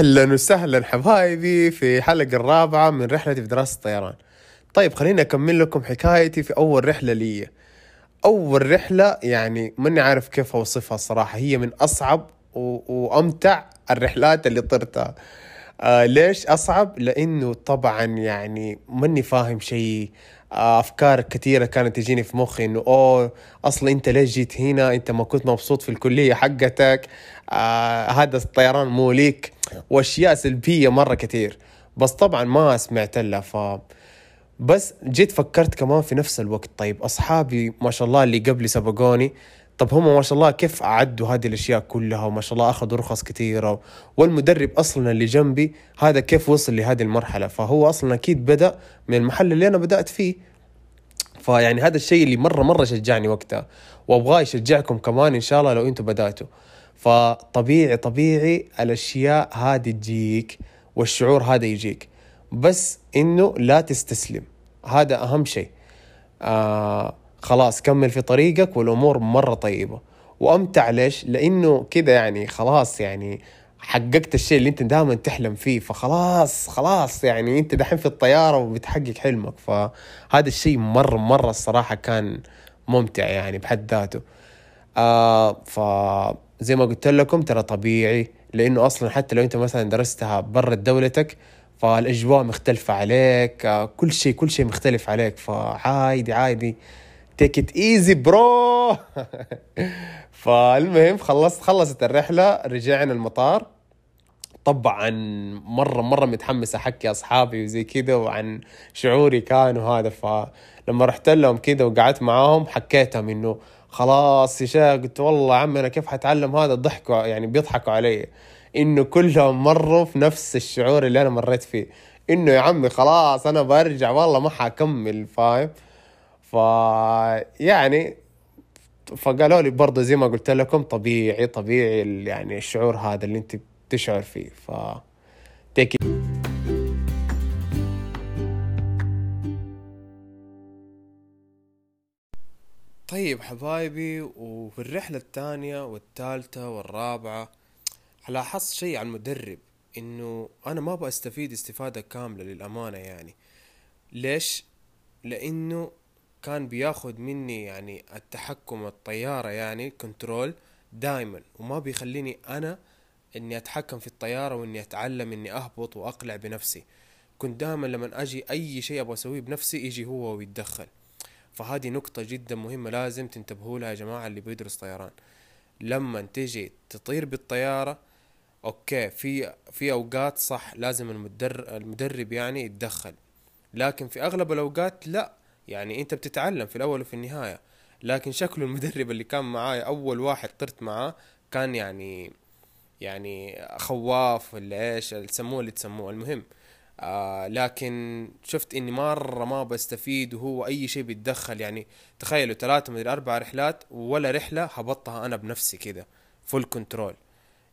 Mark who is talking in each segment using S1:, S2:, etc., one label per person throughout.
S1: أهلا وسهلا حبايبي في حلقة الرابعة من رحلتي في دراسة الطيران. طيب خليني أكمل لكم حكايتي في أول رحلة لي. أول رحلة يعني ماني عارف كيف أوصفها الصراحة هي من أصعب و... وأمتع الرحلات اللي طرتها. آه ليش أصعب؟ لأنه طبعا يعني ماني فاهم شيء آه أفكار كثيرة كانت تجيني في مخي إنه أوه أصلا أنت ليش جيت هنا أنت ما كنت مبسوط في الكلية حقتك آه هذا الطيران مو ليك واشياء سلبية مرة كثير. بس طبعا ما سمعت لها ف بس جيت فكرت كمان في نفس الوقت. طيب أصحابي ما شاء الله اللي قبلي سبقوني طب هم ما شاء الله كيف أعدوا هذه الأشياء كلها؟ وما شاء الله أخذوا رخص كثيرة. والمدرب أصلا اللي جنبي هذا كيف وصل لهذه المرحلة؟ فهو أصلا أكيد بدأ من المحل اللي أنا بدأت فيه. فيعني هذا الشيء اللي مرة مرة شجعني وقتها وأبغاه يشجعكم كمان إن شاء الله لو أنتم بدأتوا. فطبيعي طبيعي الأشياء هذه تجيك والشعور هذا يجيك. بس إنه لا تستسلم. هذا أهم شيء. آه خلاص كمل في طريقك والأمور مرة طيبة. وأمتع ليش؟ لإنه كده يعني خلاص يعني حققت الشيء اللي أنت دائما تحلم فيه. فخلاص خلاص يعني أنت دحين في الطيارة وبتحقق حلمك. فهذا الشيء مرة مرة الصراحة كان ممتع يعني بحد ذاته. آه فزي ما قلت لكم ترى طبيعي لأنه أصلا حتى لو أنت مثلا درستها برا دولتك فالأجواء مختلفة عليك آه كل شيء كل شيء مختلف عليك. فعادي عادي. تيك ات ايزي برو فالمهم خلصت خلصت الرحلة رجعنا المطار. طبعا مره مرة متحمس أحكي أصحابي وزي كذا وعن شعوري كان وهذا فلما رحت لهم كذا وقعدت معاهم حكيتهم إنه خلاص يا شيخ قلت والله عمي أنا كيف حتعلم هذا؟ ضحكوا يعني بيضحكوا علي. إنه كلهم مروا في نفس الشعور اللي أنا مريت فيه. إنه يا عمي خلاص أنا برجع والله ما حكمل فاهم؟ ف يعني فقالوا لي برضه زي ما قلت لكم طبيعي طبيعي يعني الشعور هذا اللي أنت بتشعر فيه ف تيك طيب حبايبي وفي الرحلة الثانية والثالثة والرابعة لاحظت شيء عن المدرب إنه أنا ما أبغى أستفيد استفادة كاملة للأمانة يعني. ليش؟ لإنه كان بياخد مني يعني التحكم الطيارة يعني كنترول دائما وما بيخليني أنا إني أتحكم في الطيارة وإني أتعلم إني أهبط وأقلع بنفسي. كنت دائما لما أجي أي شيء أبغى أسويه بنفسي يجي هو ويتدخل. فهذه نقطة جدا مهمة لازم تنتبهوا لها يا جماعة اللي بيدرس طيران. لما تيجي تطير بالطيارة أوكي في في أوقات صح لازم المدرب المدرب يعني يتدخل. لكن في أغلب الأوقات لا. يعني أنت بتتعلم في الأول وفي النهاية. لكن شكله المدرب اللي كان معاي أول واحد طرت معاه كان يعني يعني خواف ولا إيش تسموه اللي تسموه. المهم آه لكن شفت إني مرة ما بستفيد وهو أي شيء بيتدخل. يعني تخيلوا ثلاثة من أربع رحلات ولا رحلة هبطها أنا بنفسي كده full control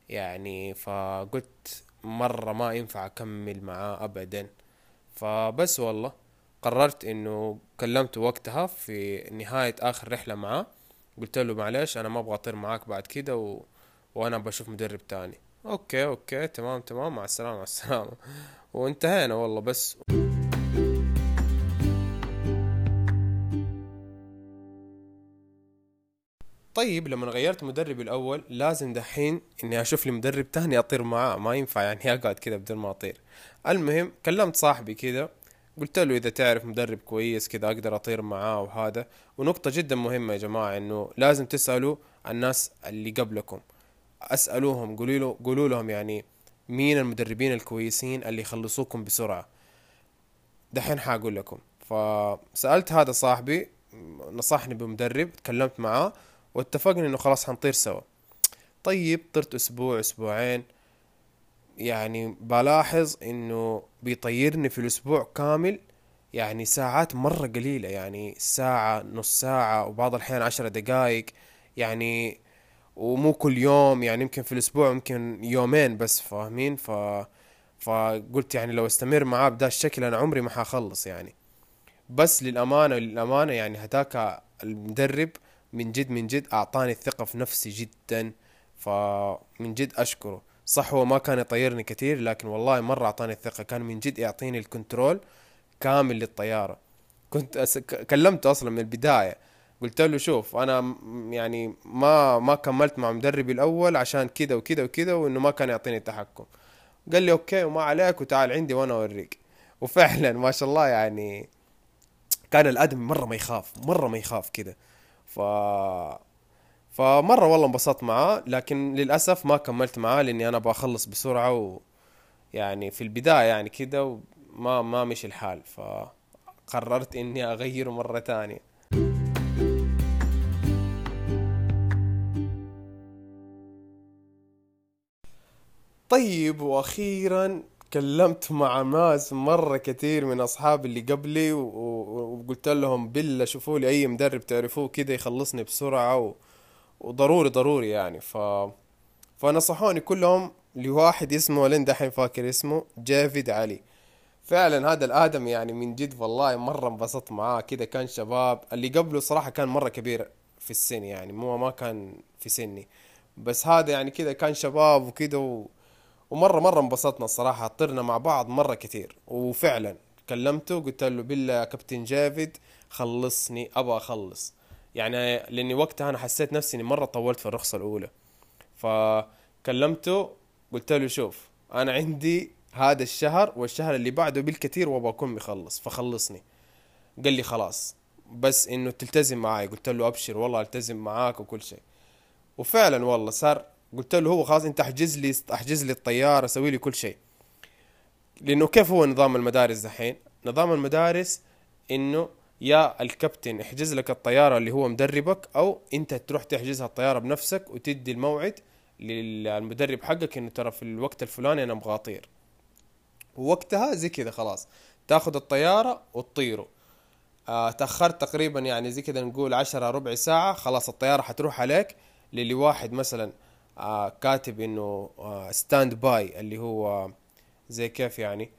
S1: يعني فقلت مرة ما ينفع أكمل معاه ابدا. فبس والله قررت إنه كلمته وقتها في نهاية آخر رحلة معاه. قلت له معلش أنا ما أبغى أطير معاك بعد كده و... وأنا بشوف مدرب تاني. okay okay تمام تمام مع السلامة مع السلامة. وانتهينا والله بس. طيب لما غيرت مدربي الأول لازم دحين إني أشوف لي مدرب تاني أطير معاه. ما ينفع يعني اقعد كذا بدون ما أطير. المهم كلمت صاحبي كذا قلت له إذا تعرف مدرب كويس كذا أقدر أطير معاه وهذا. ونقطة جدا مهمة يا جماعة إنه لازم تسألوا الناس اللي قبلكم. أسألوهم قولوا له قولوا لهم يعني مين المدربين الكويسين اللي يخلصوكم بسرعة؟ دحين حاقول لكم. فسألت هذا صاحبي نصحني بمدرب تكلمت معاه واتفقنا إنه خلاص حنطير سوا. طيب طرت أسبوع أسبوعين. يعني بلاحظ إنه بيطيرني في الأسبوع كامل يعني ساعات مرة قليلة يعني ساعة نص ساعة وبعض الأحيان عشرة دقايق. يعني ومو كل يوم يعني يمكن في الأسبوع يمكن يومين بس فاهمين؟ ف فقلت يعني لو أستمر معاه بدا الشكل أنا عمري ما حخلص يعني. بس للأمانة للأمانة يعني هداك المدرب من جد من جد أعطاني الثقة في نفسي جدا فمن جد أشكره. صح هو ما كان يطيرني كثير لكن والله مرة أعطاني الثقة كان من جد يعطيني ال control كامل للطيارة. كنت أس... كلمته أصلا من البداية. قلت له شوف أنا يعني ما ما كملت مع مدربي الأول عشان كذا وكذا وكذا وإنه ما كان يعطيني التحكم. قال لي okay وما عليك وتعال عندي وأنا أوريك. وفعلا ما شاء الله يعني كان الآدمي مرة ما يخاف مرة ما يخاف كذا ف فمرة والله انبسطت معاه لكن للأسف ما كملت معاه لأني أنا بخلص بسرعة و يعني في البداية يعني كده وما ما مشي الحال. فقررت إني أغيره مرة تانية. طيب وأخيرا كلمت مع ناس مرة كثير من أصحابي اللي قبلي وقلت لهم بالله شوفوا لي أي مدرب تعرفوه كده يخلصني بسرعة و... وضروري ضروري يعني. ف فنصحوني كلهم لواحد اسمه لين دحين فاكر اسمه جافيد علي. فعلا هذا الآدم يعني من جد والله مرة انبسطت معاه كده كان شباب. اللي قبله صراحة كان مرة كبير في السن يعني مو ما كان في سني. بس هذا يعني كده كان شباب وكده و... ومرة مرة انبسطنا الصراحة طرنا مع بعض مرة كتير وفعلا كلمته قلت له بالله كابتن جافيد خلصني أبغى أخلص. يعني لأني وقتها أنا حسيت نفسي إني مرة طولت في الرخصة الأولى. فكلمته قلت له شوف أنا عندي هذا الشهر والشهر اللي بعده بالكثير وأبغى أكون مخلص فخلصني. قال لي خلاص بس إنه تلتزم معاي. قلت له أبشر والله ألتزم معاك وكل شيء. وفعلا والله صار قلت له هو خلاص انت احجز لي احجز لي الطيارة سوي لي كل شيء. لأنه كيف هو نظام المدارس دحين؟ نظام المدارس إنه يا الكابتن يحجز لك الطيارة اللي هو مدربك أو أنت تروح تحجزها الطيارة بنفسك وتدي الموعد للمدرب حقك إنه ترى في الوقت الفلاني أنا أبغى أطير. ووقتها زي كذا خلاص. تاخذ الطيارة وتطيروا. آه تأخرت تقريبا يعني زي كذا نقول عشرة ربع ساعة خلاص الطيارة حتروح عليك للي واحد مثلا كاتب إنه آه standby اللي هو زي كيف يعني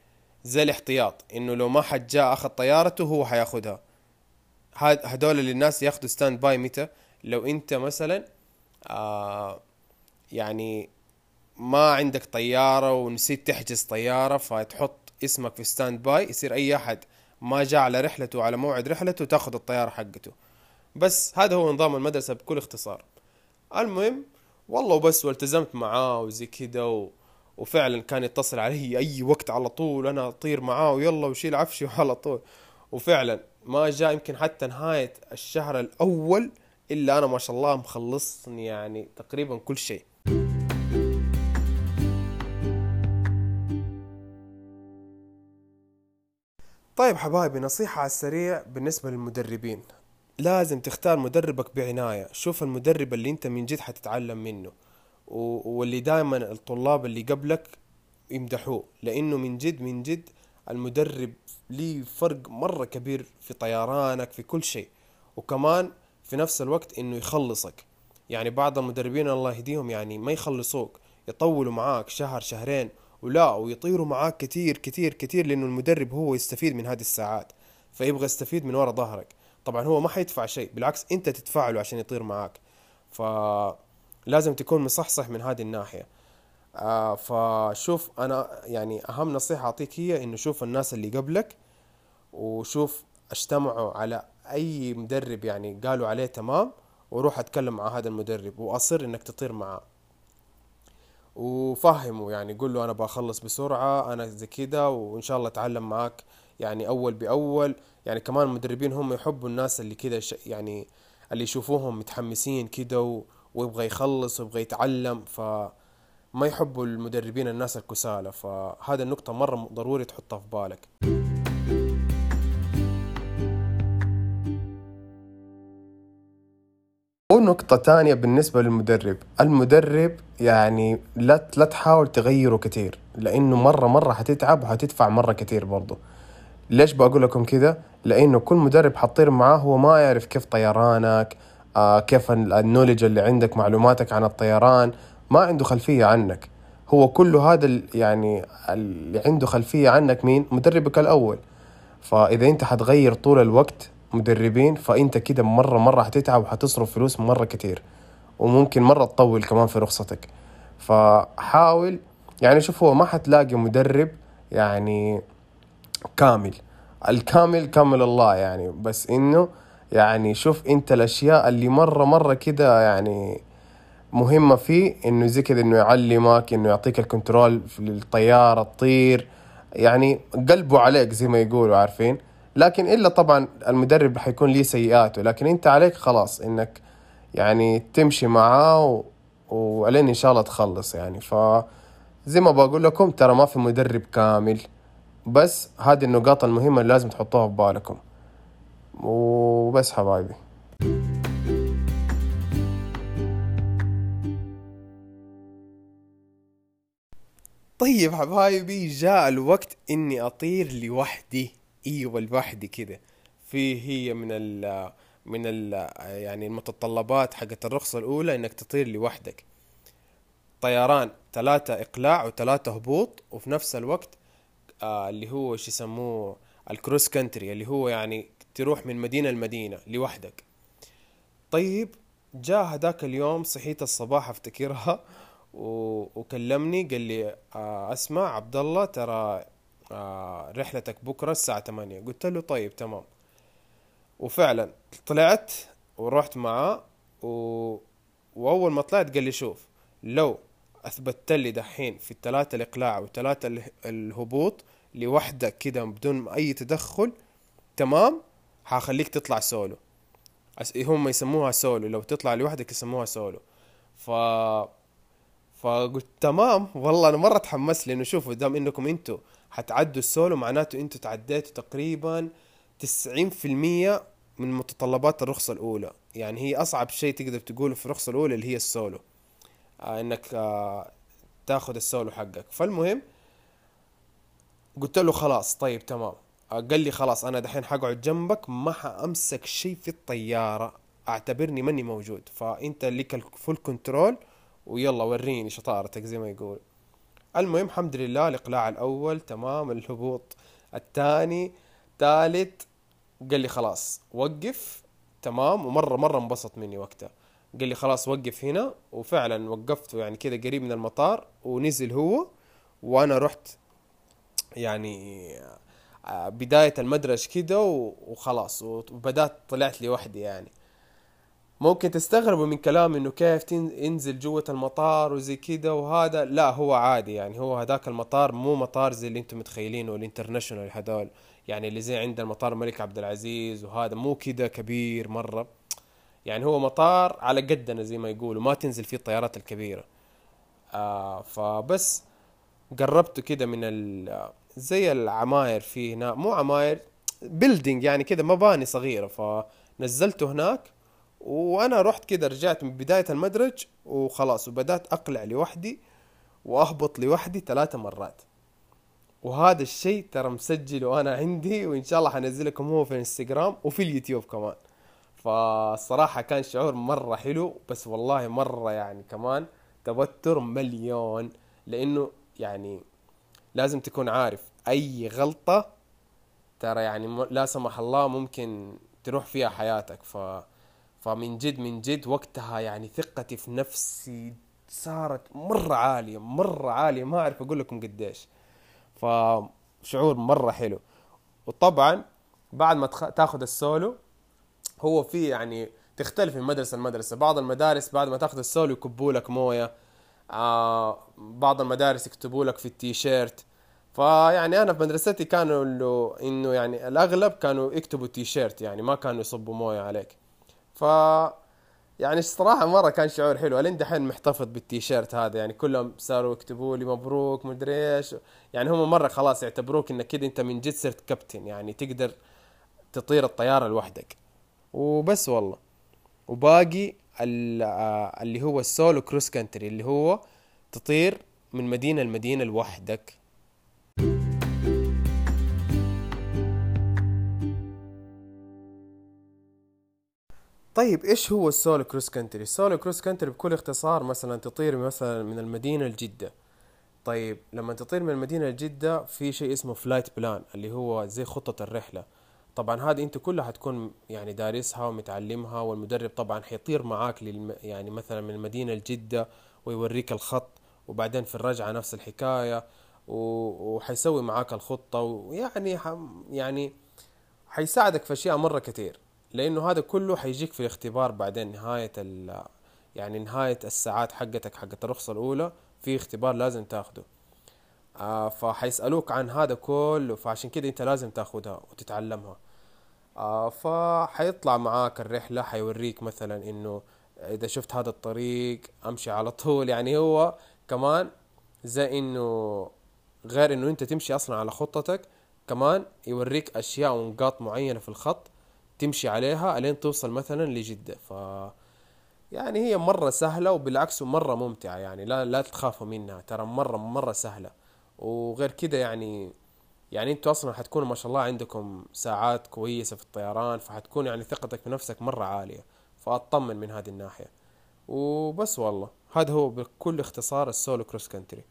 S1: زي الاحتياط إنه لو ما حد جاء أخذ طيارته هو حياخدها. هدول اللي الناس ياخذوا standby متى؟ لو أنت مثلا آه يعني ما عندك طيارة ونسيت تحجز طيارة فتحط اسمك في standby يصير أي أحد ما جاء على رحلته على موعد رحلته تاخذ الطيارة حقته. بس هذا هو نظام المدرسة بكل اختصار. المهم والله وبس والتزمت معاه وزي كده و... وفعلا كان يتصل علي أي وقت على طول أنا أطير معاه ويلا وشيل عفشي على طول. وفعلا ما جاء يمكن حتى نهاية الشهر الأول إلا أنا ما شاء الله مخلصني يعني تقريبا كل شيء. طيب حبايبي نصيحة على السريع بالنسبة للمدربين. لازم تختار مدربك بعناية. شوف المدرب اللي انت من جد حتتعلم منه واللي دائما الطلاب اللي قبلك يمدحوه. لأنه من جد من جد المدرب ليه فرق مرة كبير في طيرانك في كل شيء. وكمان في نفس الوقت إنه يخلصك. يعني بعض المدربين الله يهديهم يعني ما يخلصوك يطولوا معاك شهر شهرين ولا ويطيروا معاك كتير كتير كتير لأنه المدرب هو يستفيد من هذه الساعات. فيبغى يستفيد من ورا ظهرك. طبعا هو ما حيدفع شيء بالعكس أنت تدفع له عشان يطير معاك. فلازم تكون مصحصح من هذه الناحية. آه فشوف أنا يعني أهم نصيحة أعطيك هي إنه شوف الناس اللي قبلك وشوف اجتمعوا على أي مدرب يعني قالوا عليه تمام وروح أتكلم مع هذا المدرب وأصر إنك تطير معاه. وفهمه يعني قول له أنا بخلص بسرعة أنا زي كده وإن شاء الله أتعلم معاك يعني أول بأول. يعني كمان المدربين هم يحبوا الناس اللي كده يعني اللي يشوفوهم متحمسين كده ويبغى يخلص ويبغى يتعلم. ف ما يحبوا المدربين الناس الكسالى. فهذا النقطة مرة ضروري تحطها في بالك. ونقطة تانية بالنسبة للمدرب. المدرب يعني لا لا تحاول تغيره كتير لأنه مرة مرة حتتعب وحتدفع مرة كتير برضه. ليش بقول لكم كذا لأنه كل مدرب حطير معاه هو ما يعرف كيف طيرانك آه كيف النولج اللي عندك معلوماتك عن الطيران. ما عنده خلفية عنك. هو كل هذا يعني اللي عنده خلفية عنك مين؟ مدربك الأول. فإذا أنت حتغير طول الوقت مدربين فأنت كده مرة مرة حتتعب وحتصرف فلوس مرة كتير وممكن مرة تطول كمان في رخصتك. فحاول يعني شوف هو ما حتلاقي مدرب يعني كامل الكامل كامل الله يعني بس إنه يعني شوف أنت الأشياء اللي مرة مرة كده يعني مهمة فيه إنه زي كذا إنه يعلمك إنه يعطيك الكنترول في الطيارة تطير يعني قلبه عليك زي ما يقولوا عارفين؟ لكن إلا طبعا المدرب حيكون ليه سيئاته لكن أنت عليك خلاص إنك يعني تمشي معاه و... ولين إن شاء الله تخلص يعني. ف زي ما بقول لكم ترى ما في مدرب كامل بس هذه النقاط المهمة اللي لازم تحطوها في بالكم. وبس حبايبي. طيب حبايبي جاء الوقت إني أطير لوحدي. أيوه لوحدي كده في هي من ال من ال يعني المتطلبات حقت الرخصة الأولى إنك تطير لوحدك طيران ثلاثة إقلاع وثلاثة هبوط وفي نفس الوقت آه اللي هو شو يسموه الكروس كنتري اللي هو يعني تروح من مدينة لمدينة لوحدك طيب جاء هذاك اليوم صحيت الصباح افتكرها. وكلمني قال لي آه أسمع عبد الله ترى آه رحلتك بكرة الساعة 8 قلت له طيب تمام. وفعلا طلعت ورحت معاه و... وأول ما طلعت قال لي شوف لو أثبتت لي دحين في الثلاثة الإقلاع والثلاثة الهبوط لوحدك كده بدون أي تدخل تمام حخليك تطلع سولو. هم يسموها سولو. لو تطلع لوحدك يسموها سولو. ف فقلت تمام والله أنا مرة تحمست لأنه شوفوا دام إنكم أنتوا حتعدوا السولو معناته أنتوا تعديتوا تقريبا 90% من متطلبات الرخصة الأولى. يعني هي أصعب شيء تقدر تقوله في الرخصة الأولى اللي هي السولو. آه إنك آه تاخذ السولو حقك. فالمهم قلت له خلاص طيب تمام. آه قال لي خلاص أنا دحين حقعد جنبك ما حأمسك شيء في الطيارة. أعتبرني ماني موجود. فأنت لك الفول كنترول ويلا وريني شطارتك زي ما يقول. المهم الحمد لله الإقلاع الأول تمام. الهبوط الثاني ثالث قال لي خلاص وقف. تمام. ومرة مرة انبسط مني وقتها. قال لي خلاص وقف هنا. وفعلا وقفته يعني كذا قريب من المطار. ونزل هو. وأنا رحت يعني آه، بداية المدرج كده وخلاص. وبدأت طلعت لوحدي يعني. ممكن تستغربوا من كلامي إنه كيف تنزل جوة المطار وزي كده وهذا لا هو عادي يعني هو هذاك المطار مو مطار زي اللي أنتم متخيلينه الانترناشونال هذول. يعني اللي زي عند المطار الملك عبد العزيز وهذا مو كده كبير مرة. يعني هو مطار على قدنا زي ما يقولوا ما تنزل فيه الطيارات الكبيرة. آه فبس قربته كده من ال زي العماير فيه هنا مو عماير بيلدينج يعني كده مباني صغيرة. فنزلته هناك وأنا رحت كده رجعت من بداية المدرج وخلاص وبدأت أقلع لوحدي وأهبط لوحدي ثلاثة مرات. وهذا الشيء ترى مسجل وأنا عندي وإن شاء الله حنزلكم هو في الإنستغرام وفي اليوتيوب كمان. فالصراحة كان شعور مرة حلو بس والله مرة يعني كمان توتر مليون لأنه يعني لازم تكون عارف أي غلطة ترى يعني لا سمح الله ممكن تروح فيها حياتك. ف فمن جد من جد وقتها يعني ثقتي في نفسي صارت مرة عالية مرة عالية. ما أعرف أقول لكم قديش. فشعور مرة حلو. وطبعا بعد ما تاخذ السولو هو في يعني تختلف من مدرسة لمدرسة. بعض المدارس بعد ما تاخذ السولو يكبوا لك موية. آه بعض المدارس يكتبوا لك في التيشيرت. فيعني أنا في مدرستي كانوا إنه يعني الأغلب كانوا يكتبوا تيشيرت يعني ما كانوا يصبوا موية عليك. ف يعني الصراحة مرة كان شعور حلو. الين دحين محتفظ بالتيشيرت هذا. يعني كلهم صاروا يكتبوا لي مبروك مدري إيش. يعني هم مرة خلاص يعتبروك إنك كده أنت من جد صرت كابتن. يعني تقدر تطير الطيارة لوحدك. وبس والله. وباقي آه، اللي هو ال solo cross country اللي هو تطير من مدينة لمدينة لوحدك. طيب إيش هو ال solo cross country ال solo cross country بكل اختصار مثلا تطير مثلا من المدينة لجدة طيب لما تطير من المدينة لجدة في شيء اسمه flight plan اللي هو زي خطة الرحلة. طبعا هذه أنت كلها حتكون يعني دارسها ومتعلمها والمدرب طبعا حيطير معاك للم يعني مثلا من المدينة لجدة ويوريك الخط وبعدين في الرجعة نفس الحكاية وحيسوي معاك الخطة ويعني يعني حيساعدك في أشياء مرة كتير. لأنه هذا كله حيجيك في الاختبار بعدين نهاية ال يعني نهاية الساعات حقتك حقت الرخصة الأولى في اختبار لازم تاخده. آه فحيسألوك عن هذا كله فعشان كده أنت لازم تاخدها وتتعلمها. آه فحيطلع معاك الرحلة حيوريك مثلا إنه إذا شفت هذا الطريق أمشي على طول. يعني هو كمان زي إنه غير إنه أنت تمشي أصلا على خطتك كمان يوريك أشياء ونقاط معينة في الخط تمشي عليها الين توصل مثلا لجدة. ف يعني هي مرة سهلة وبالعكس مرة ممتعة. يعني لا لا تخافوا منها. ترى مرة مرة سهلة. وغير كده يعني يعني أنتوا أصلا حتكونوا ما شاء الله عندكم ساعات كويسة في الطيران فحتكون يعني ثقتك بنفسك مرة عالية. فأطمن من هذه الناحية. وبس والله. هذا هو بكل اختصار السولو كروس كنتري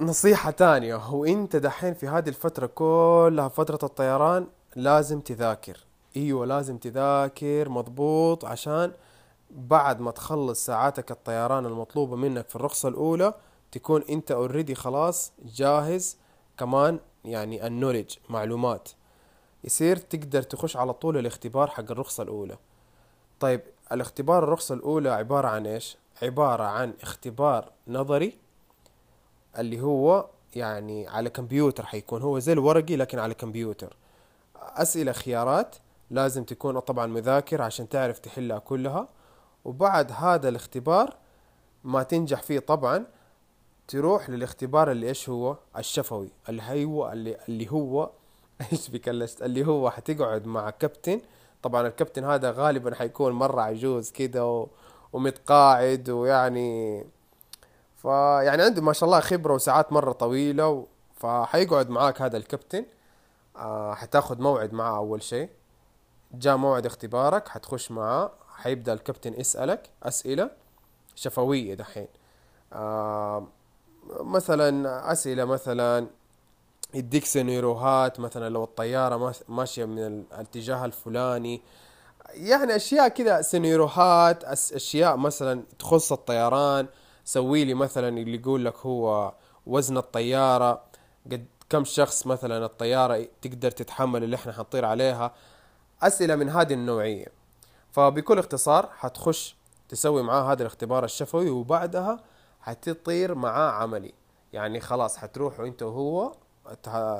S1: نصيحة تانية وانت دحين في هذه الفترة كلها فترة الطيران لازم تذاكر. أيوه لازم تذاكر مضبوط عشان بعد ما تخلص ساعاتك الطيران المطلوبة منك في الرخصة الأولى تكون أنت اوريدي خلاص جاهز كمان يعني النولج معلومات. يصير تقدر تخش على طول الاختبار حق الرخصة الأولى. طيب الاختبار الرخصة الأولى عبارة عن إيش؟ عبارة عن اختبار نظري اللي هو يعني على كمبيوتر حيكون هو زي الورقي لكن على كمبيوتر. أسئلة خيارات لازم تكون طبعا مذاكر عشان تعرف تحلها كلها. وبعد هذا الاختبار ما تنجح فيه طبعا تروح للاختبار اللي إيش هو؟ الشفوي. اللي هو اللي, اللي هو إيش بكلشت؟ اللي هو حتقعد مع كابتن. طبعا الكابتن هذا غالبا حيكون مرة عجوز كده ومتقاعد ويعني فيعني عنده ما شاء الله خبرة وساعات مرة طويلة و... فحيقعد معاك هذا الكابتن. آه حتاخد موعد معاه أول شيء. جاء موعد اختبارك حتخش معاه حيبدأ الكابتن يسألك أسئلة شفوية دحين. آه مثلا أسئلة مثلا يديك سيناريوهات مثلا لو الطيارة ماشية من الاتجاه الفلاني. يعني أشياء كذا سيناريوهات أشياء مثلا تخص الطيران. سوي لي مثلا اللي يقول لك هو وزن الطيارة قد كم شخص مثلا الطيارة تقدر تتحمل اللي إحنا حنطير عليها؟ أسئلة من هذه النوعية. فبكل اختصار حتخش تسوي معاه هذا الاختبار الشفوي وبعدها حتطير معاه عملي. يعني خلاص حتروحوا أنت وهو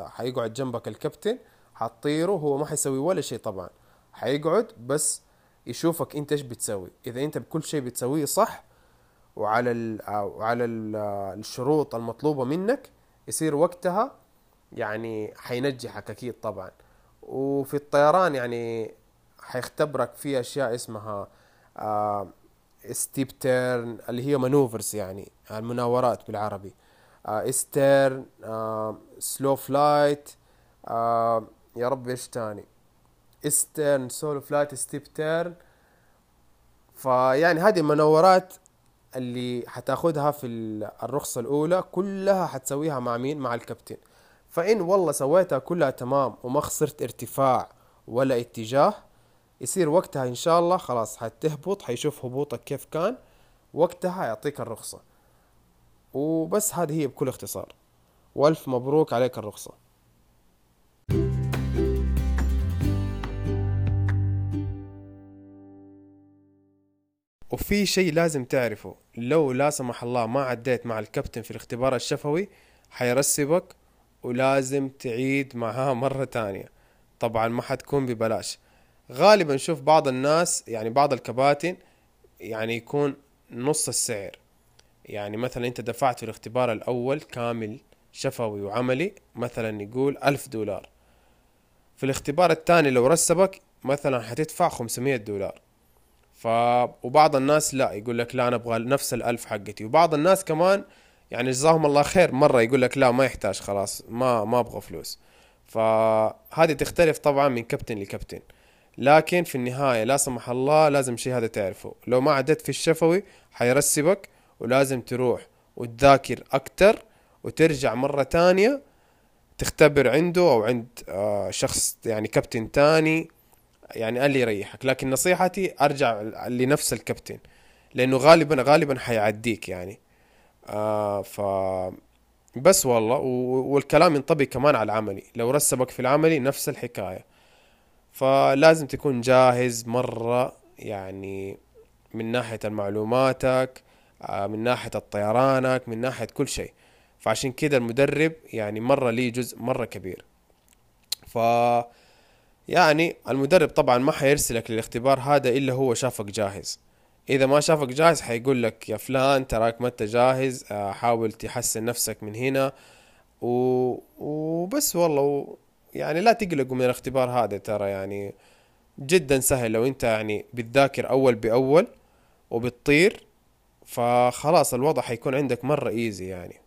S1: حيقعد جنبك الكابتن حتطيروا هو ما حيسوي ولا شيء طبعا. حيقعد بس يشوفك أنت إيش بتسوي. إذا أنت بكل شيء بتسويه صح وعلى ال وعلى ال الشروط المطلوبة منك يصير وقتها يعني حينجحك أكيد طبعا. وفي الطيران يعني حيختبرك في أشياء اسمها steep turn اللي هي maneuvers يعني المناورات بالعربي. S turn slow flight يا رب إيش تاني؟ S turn slow flight steep turn فيعني هذه المناورات اللي حتاخدها في الرخصة الأولى كلها حتسويها مع مين؟ مع الكابتن. فإن والله سويتها كلها تمام وما خسرت ارتفاع ولا اتجاه يصير وقتها إن شاء الله خلاص حتهبط حيشوف هبوطك كيف كان وقتها يعطيك الرخصة. وبس هذه هي بكل اختصار. وألف مبروك عليك الرخصة. وفي شيء لازم تعرفه. لو لا سمح الله ما عديت مع الكابتن في الاختبار الشفوي حيرسبك ولازم تعيد معاه مرة تانية. طبعا ما حتكون ببلاش. غالبا نشوف بعض الناس يعني بعض الكباتن يعني يكون نص السعر. يعني مثلا أنت دفعت في الاختبار الأول كامل شفوي وعملي مثلا يقول ألف دولار. في الاختبار الثاني لو رسبك مثلا حتدفع خمسمية دولار. وبعض الناس لا يقول لك لا أنا أبغى نفس الألف حقتي. وبعض الناس كمان يعني جزاهم الله خير مرة يقول لك لا ما يحتاج خلاص ما ما أبغى فلوس. فهذه تختلف طبعا من كابتن لكابتن. لكن في النهاية لا سمح الله لازم شيء هذا تعرفه. لو ما عدت في الشفوي حيرسبك ولازم تروح وتذاكر أكتر وترجع مرة تانية تختبر عنده أو عند آه، شخص يعني كابتن تاني يعني اللي يريحك لكن نصيحتي أرجع لنفس الكابتن لأنه غالبا غالبا حيعديك يعني. آه ف بس والله والكلام ينطبق كمان على العملي لو رسبك في العملي نفس الحكاية. فلازم تكون جاهز مرة يعني من ناحية المعلوماتك آه، من ناحية الطيرانك من ناحية كل شيء. فعشان كده المدرب يعني مرة ليه جزء مرة كبير. ف يعني المدرب طبعا ما حيرسلك للاختبار هذا إلا هو شافك جاهز. إذا ما شافك جاهز حيقول لك يا فلان تراك ما أنت جاهز آه، حاول تحسن نفسك من هنا. و... وبس والله. يعني لا تقلقوا من الاختبار هذا ترى يعني جدا سهل. لو أنت يعني بتذاكر أول بأول وبتطير فخلاص الوضع حيكون عندك مرة ايزي يعني.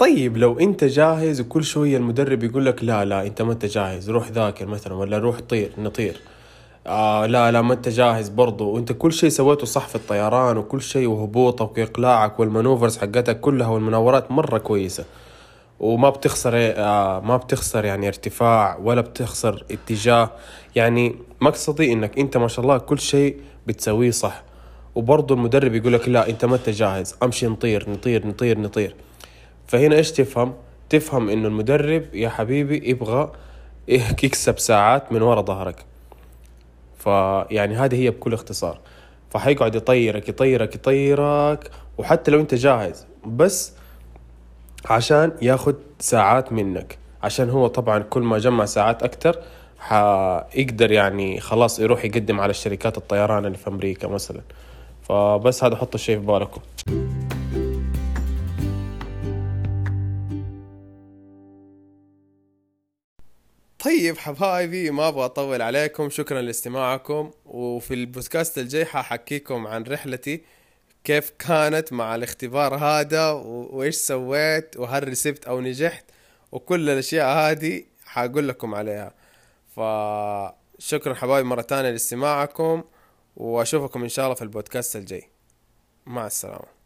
S1: طيب لو انت جاهز وكل شوية المدرب يقول لك لا لا انت ما انت جاهز روح ذاكر مثلا ولا روح طير نطير. آه لا لا ما انت جاهز برضو. وانت كل شيء سويته صح في الطيران وكل شيء وهبوطك وإقلاعك والمانوفرز حقتك كلها والمناورات مرة كويسة. وما بتخسر آه ما بتخسر يعني ارتفاع ولا بتخسر اتجاه. يعني مقصدي انك انت ما شاء الله كل شيء بتسويه صح. وبرضه المدرب يقول لك لا انت ما انت جاهز. امشي نطير نطير نطير نطير. فهنا إيش تفهم؟ تفهم إنه المدرب يا حبيبي يبغى يكسب ساعات من ورا ظهرك. فيعني هذه هي بكل اختصار. فحيقعد يطيرك يطيرك يطيرك وحتى لو أنت جاهز بس عشان ياخد ساعات منك. عشان هو طبعا كل ما جمع ساعات أكتر حيقدر يعني خلاص يروح يقدم على الشركات الطيران اللي في أمريكا مثلا. فبس هذا حطوا الشيء في بالكم. طيب حبايبي ما أبغى أطول عليكم شكرا لاستماعكم. وفي البودكاست الجاي حأحكيكم عن رحلتي كيف كانت مع الاختبار هذا وإيش سويت وهل رسبت أو نجحت وكل الأشياء هذه حأقول لكم عليها. فشكرا حبايبي مرة تانية لاستماعكم وأشوفكم إن شاء الله في البودكاست الجاي. مع السلامة.